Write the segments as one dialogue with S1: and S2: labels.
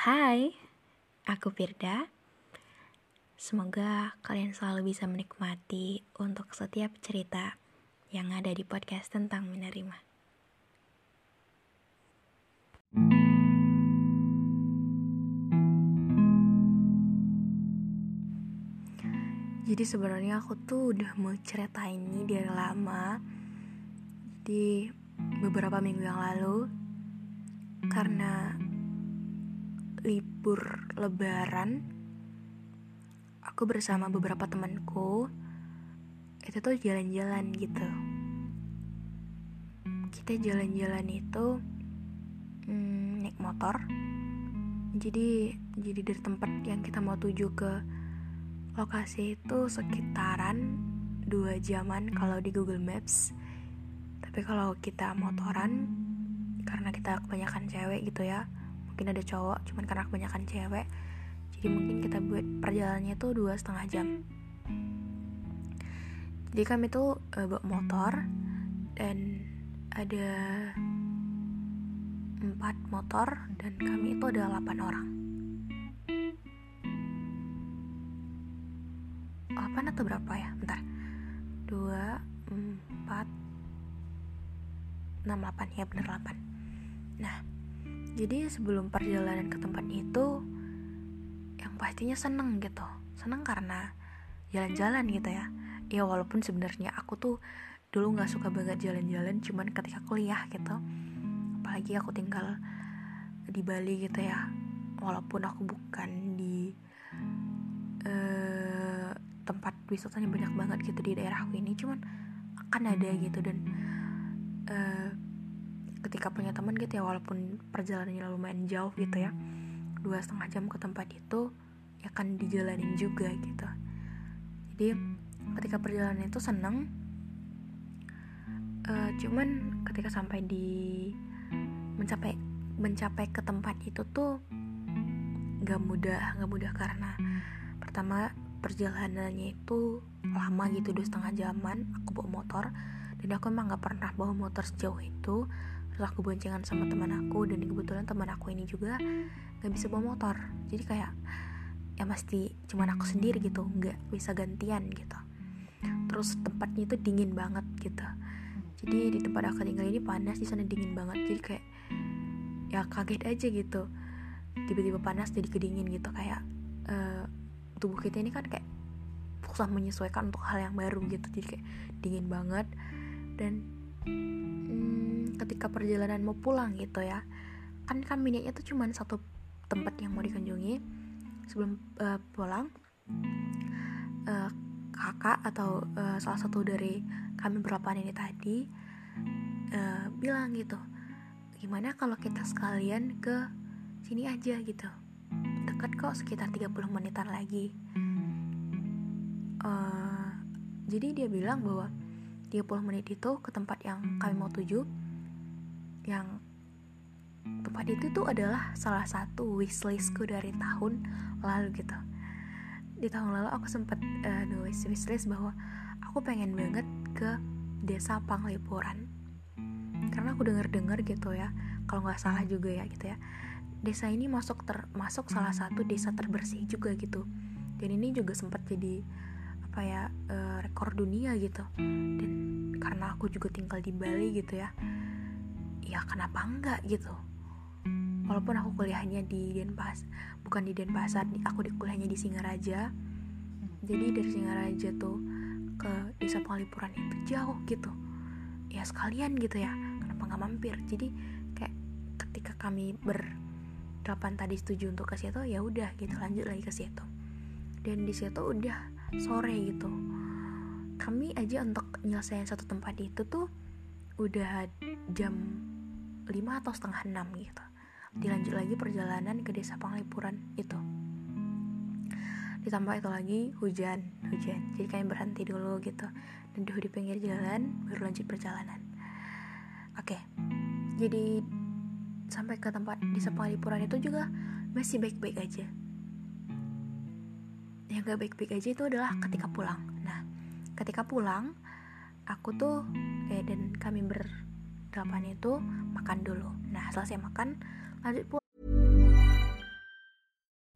S1: Hai, aku Firda. Semoga kalian selalu bisa menikmati untuk setiap cerita yang ada di podcast tentang menerima. Jadi sebenarnya aku tuh udah mau cerita ini dari lama. Di beberapa minggu yang lalu karena libur lebaran aku bersama beberapa temanku itu tuh jalan-jalan gitu. Kita jalan-jalan itu hmm, naik motor. Jadi jadi dari tempat yang kita mau tuju ke lokasi itu sekitaran dua jaman kalau di Google Maps tapi kalau kita motoran karena kita kebanyakan cewek gitu ya mungkin ada cowok cuman karena kebanyakan cewek jadi mungkin kita buat perjalanannya itu dua setengah jam. Jadi kami tuh uh, bawa motor dan ada empat motor dan kami itu ada 8 orang. 8 atau berapa ya? Bentar. 2 4 6 8 ya bener 8 nah jadi sebelum perjalanan ke tempat itu yang pastinya seneng gitu. Seneng karena jalan-jalan gitu ya. Ya walaupun sebenarnya aku tuh dulu nggak suka banget jalan-jalan cuman ketika kuliah gitu. Apalagi aku tinggal di Bali gitu ya. Walaupun aku bukan di uh, tempat wisatanya banyak banget gitu di daerahku ini cuman akan ada gitu dan uh, ketika punya teman gitu ya walaupun perjalanannya lumayan jauh gitu ya dua setengah jam ke tempat itu ya kan dijalanin juga gitu. Jadi ketika perjalanan itu seneng uh, cuman ketika sampai di mencapai mencapai ke tempat itu tuh gak mudah gak mudah karena pertama perjalanannya itu lama gitu dua setengah jaman aku bawa motor dan aku emang gak pernah bawa motor sejauh itu terus aku boncengan sama teman aku dan kebetulan teman aku ini juga gak bisa bawa motor. Jadi kayak ya pasti cuman aku sendiri gitu nggak bisa gantian gitu. Terus tempatnya itu dingin banget gitu. Jadi di tempat aku tinggal ini panas di sana dingin banget. Jadi kayak ya kaget aja gitu. Tiba-tiba panas jadi kedingin gitu kayak uh, tubuh kita ini kan kayak susah menyesuaikan untuk hal yang baru gitu. Jadi kayak dingin banget. Dan hmm, ketika perjalanan mau pulang gitu ya. Kan kami niatnya tuh cuma satu tempat yang mau dikunjungi. Sebelum uh, pulang uh, kakak atau uh, salah satu dari kami berlapan ini tadi uh, bilang gitu gimana kalau kita sekalian ke sini aja gitu? Dekat kok sekitar 30 menitan lagi. Uh, jadi dia bilang bahwa 30 menit itu ke tempat yang kami mau tuju yang tempat itu tuh adalah salah satu wishlistku dari tahun lalu gitu. Di tahun lalu aku sempat uh, nulis wishlist bahwa aku pengen banget ke desa Panglipuran. Karena aku denger-dengar gitu ya kalau nggak salah juga ya gitu ya. Desa ini masuk termasuk salah satu desa terbersih juga gitu. Dan ini juga sempat jadi apa ya uh, rekor dunia gitu. Dan karena aku juga tinggal di Bali gitu ya ya kenapa enggak gitu. Walaupun aku kuliahnya di Denpas bukan di Denpasar aku di kuliahnya di Singaraja. Jadi dari Singaraja tuh ke desa Penglipuran itu jauh gitu. Ya sekalian gitu ya kenapa nggak mampir? Jadi kayak ketika kami ber delapan tadi setuju untuk ke situ ya udah gitu lanjut lagi ke situ. Dan di situ udah sore gitu. Kami aja untuk nyelesain satu tempat itu tuh udah jam 5 atau setengah 6 gitu. Dilanjut lagi perjalanan ke desa Panglipuran itu. Ditambah itu lagi hujan hujan. Jadi kalian berhenti dulu gitu. Dan di pinggir jalan baru lanjut perjalanan. Oke jadi sampai ke tempat desa Panglipuran itu juga masih baik-baik aja. Yang gak baik-baik aja itu adalah ketika pulang. Nah ketika pulang aku tuh eh dan kami berdelapan itu makan dulu nah selesai makan lanjut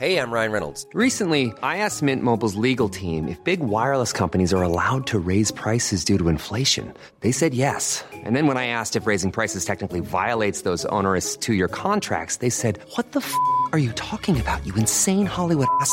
S2: Hey, I'm Ryan Reynolds. Recently, I asked Mint Mobile's legal team if big wireless companies are allowed to raise prices due to inflation. They said yes. And then when I asked if raising prices technically violates those onerous two year contracts, they said, What the f are you talking about, you insane Hollywood ass?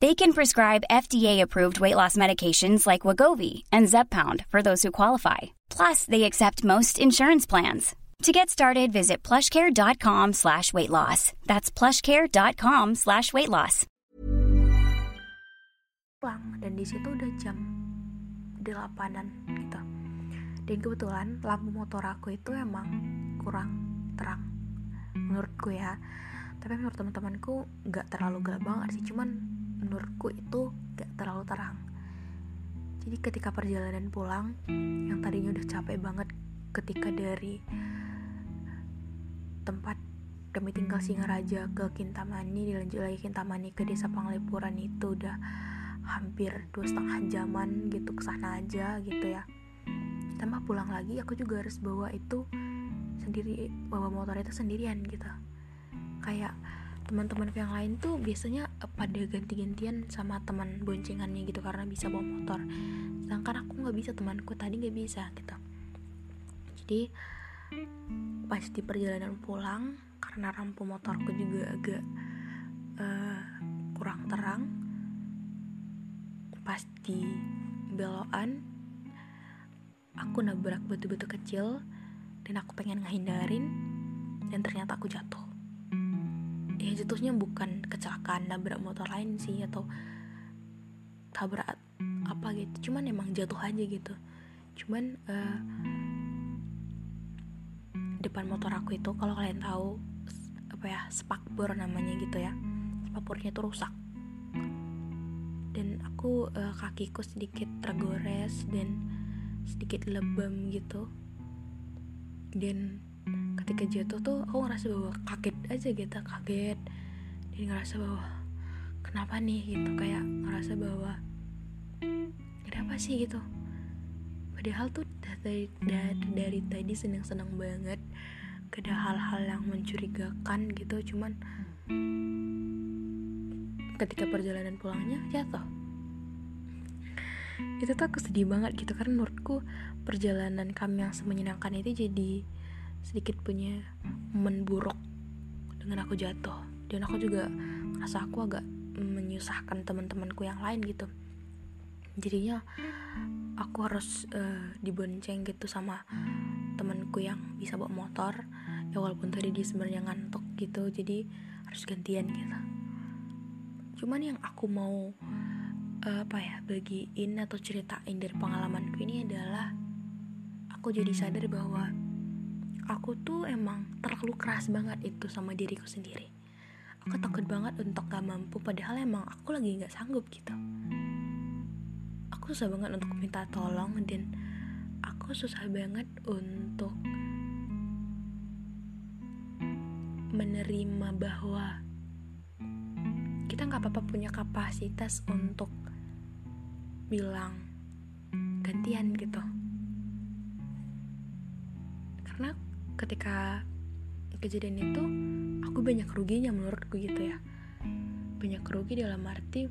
S3: They can prescribe FDA-approved weight loss medications like Wagovi and Zepbound for those who qualify. Plus, they accept most insurance plans. To get started, visit plushcare.com slash weight loss. That's plushcare.com slash weight loss.
S1: dan di situ udah jam delapanan gitu dan kebetulan lampu motor aku itu emang kurang terang menurutku ya tapi menurut teman-temanku nggak terlalu gelap banget sih cuman menurutku itu nggak terlalu terang. Jadi ketika perjalanan pulang yang tadinya udah capek banget ketika dari tempat kami tinggal Singaraja ke Kintamani dilanjut lagi Kintamani ke desa Panglipuran itu udah hampir dua setengah jaman gitu ke sana aja gitu ya. Tambah pulang lagi aku juga harus bawa itu sendiri bawa motor itu sendirian gitu. Kayak teman-teman yang lain tuh biasanya pada ganti-gantian sama teman boncengannya gitu karena bisa bawa motor. Sedangkan aku nggak bisa temanku tadi nggak bisa gitu. Jadi pas di perjalanan pulang karena lampu motorku juga agak uh, kurang terang pas di belokan aku nabrak batu-batu kecil dan aku pengen ngehindarin dan ternyata aku jatuh ya jatuhnya bukan kecelakaan nabrak motor lain sih atau tabrak apa gitu. Cuman emang jatuh aja gitu. Cuman uh, depan motor aku itu kalau kalian tahu apa ya spakbor namanya gitu ya. Spakbornya itu rusak. Dan aku uh, kakiku sedikit tergores dan sedikit lebam gitu. Dan ketika jatuh tuh aku ngerasa bahwa kaget aja gitu kaget. Dan ngerasa bahwa kenapa nih? gitu kayak ngerasa bahwa ada apa sih? gitu. Padahal tuh dari dari, dari tadi senang banget ada hal-hal yang mencurigakan gitu cuman ketika perjalanan pulangnya jatuh. Itu tuh aku sedih banget gitu karena menurutku perjalanan kami yang semenyenangkan itu jadi sedikit punya momen buruk dengan aku jatuh. Dan aku juga rasa aku agak menyusahkan teman-temanku yang lain gitu. Jadinya aku harus uh, dibonceng gitu sama temanku yang bisa bawa motor. Ya walaupun tadi dia sebenarnya ngantuk gitu jadi harus gantian gitu. Cuman yang aku mau uh, apa ya bagiin atau ceritain dari pengalamanku ini adalah aku jadi sadar bahwa aku tuh emang terlalu keras banget itu sama diriku sendiri. Aku takut banget untuk gak mampu padahal emang aku lagi gak sanggup gitu. Aku susah banget untuk minta tolong dan aku susah banget untuk menerima bahwa kita nggak apa-apa punya kapasitas untuk bilang gantian gitu. Karena ketika kejadian itu aku banyak ruginya menurutku gitu ya. Banyak rugi dalam arti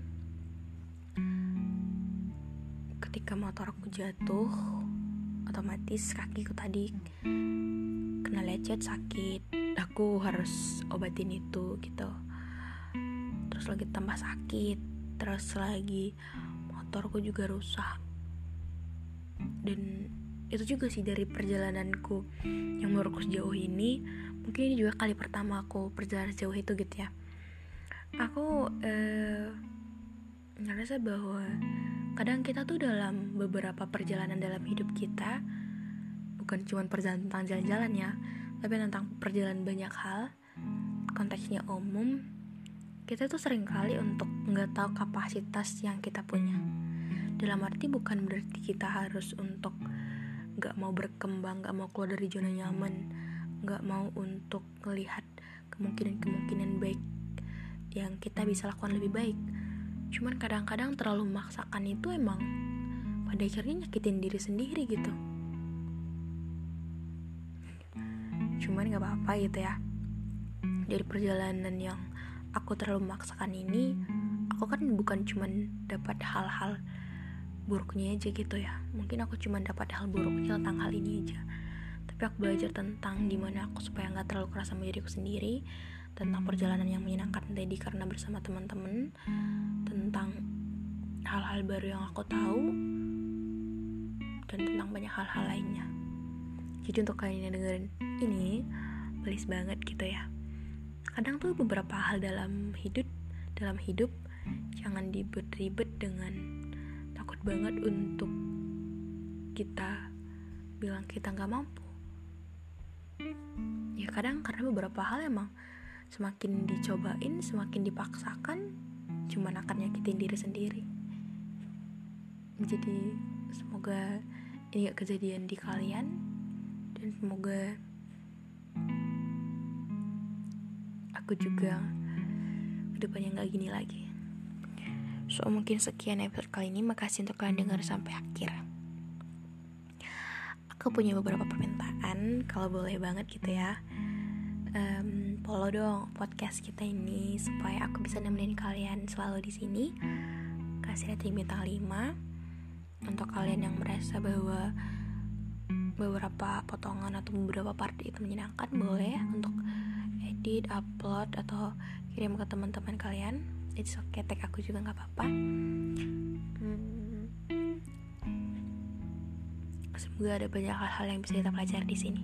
S1: ketika motor aku jatuh otomatis kakiku tadi kena lecet sakit. Aku harus obatin itu gitu. Terus lagi tambah sakit terus lagi motorku juga rusak. Dan itu juga sih dari perjalananku. Yang menurutku sejauh ini mungkin ini juga kali pertama aku perjalanan sejauh itu gitu ya. Aku eh, ngerasa bahwa kadang kita tuh dalam beberapa perjalanan dalam hidup kita bukan cuma perjalanan tentang jalan-jalan ya tapi tentang perjalanan banyak hal konteksnya umum kita tuh sering kali untuk nggak tahu kapasitas yang kita punya. Dalam arti bukan berarti kita harus untuk nggak mau berkembang nggak mau keluar dari zona nyaman nggak mau untuk melihat kemungkinan-kemungkinan baik yang kita bisa lakukan lebih baik. Cuman kadang-kadang terlalu memaksakan itu emang pada akhirnya nyakitin diri sendiri gitu. Cuman gak apa-apa gitu ya. Dari perjalanan yang aku terlalu memaksakan ini aku kan bukan cuman dapat hal-hal buruknya aja gitu ya. Mungkin aku cuma dapat hal buruknya tentang hal ini aja. Tapi aku belajar tentang di mana aku supaya nggak terlalu keras sama diriku sendiri tentang perjalanan yang menyenangkan tadi karena bersama teman-teman tentang hal-hal baru yang aku tahu dan tentang banyak hal-hal lainnya. Jadi untuk kalian yang dengerin ini please banget gitu ya. Kadang tuh beberapa hal dalam hidup dalam hidup jangan dibet-ribet dengan banget untuk kita bilang kita nggak mampu. Ya kadang karena beberapa hal emang semakin dicobain semakin dipaksakan cuman akan nyakitin diri sendiri. Jadi semoga ini gak kejadian di kalian dan semoga aku juga ke depannya gak gini lagi so mungkin sekian episode kali ini makasih untuk kalian dengar sampai akhir aku punya beberapa permintaan kalau boleh banget gitu ya um, follow dong podcast kita ini supaya aku bisa nemenin kalian selalu di sini. Kasih rating bintang 5 untuk kalian yang merasa bahwa beberapa potongan atau beberapa part itu menyenangkan boleh untuk edit, upload atau kirim ke teman-teman kalian it's okay tag aku juga nggak apa-apa. Hmm. semoga ada banyak hal-hal yang bisa kita pelajari di sini.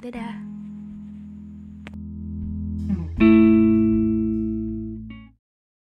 S1: Dadah. thank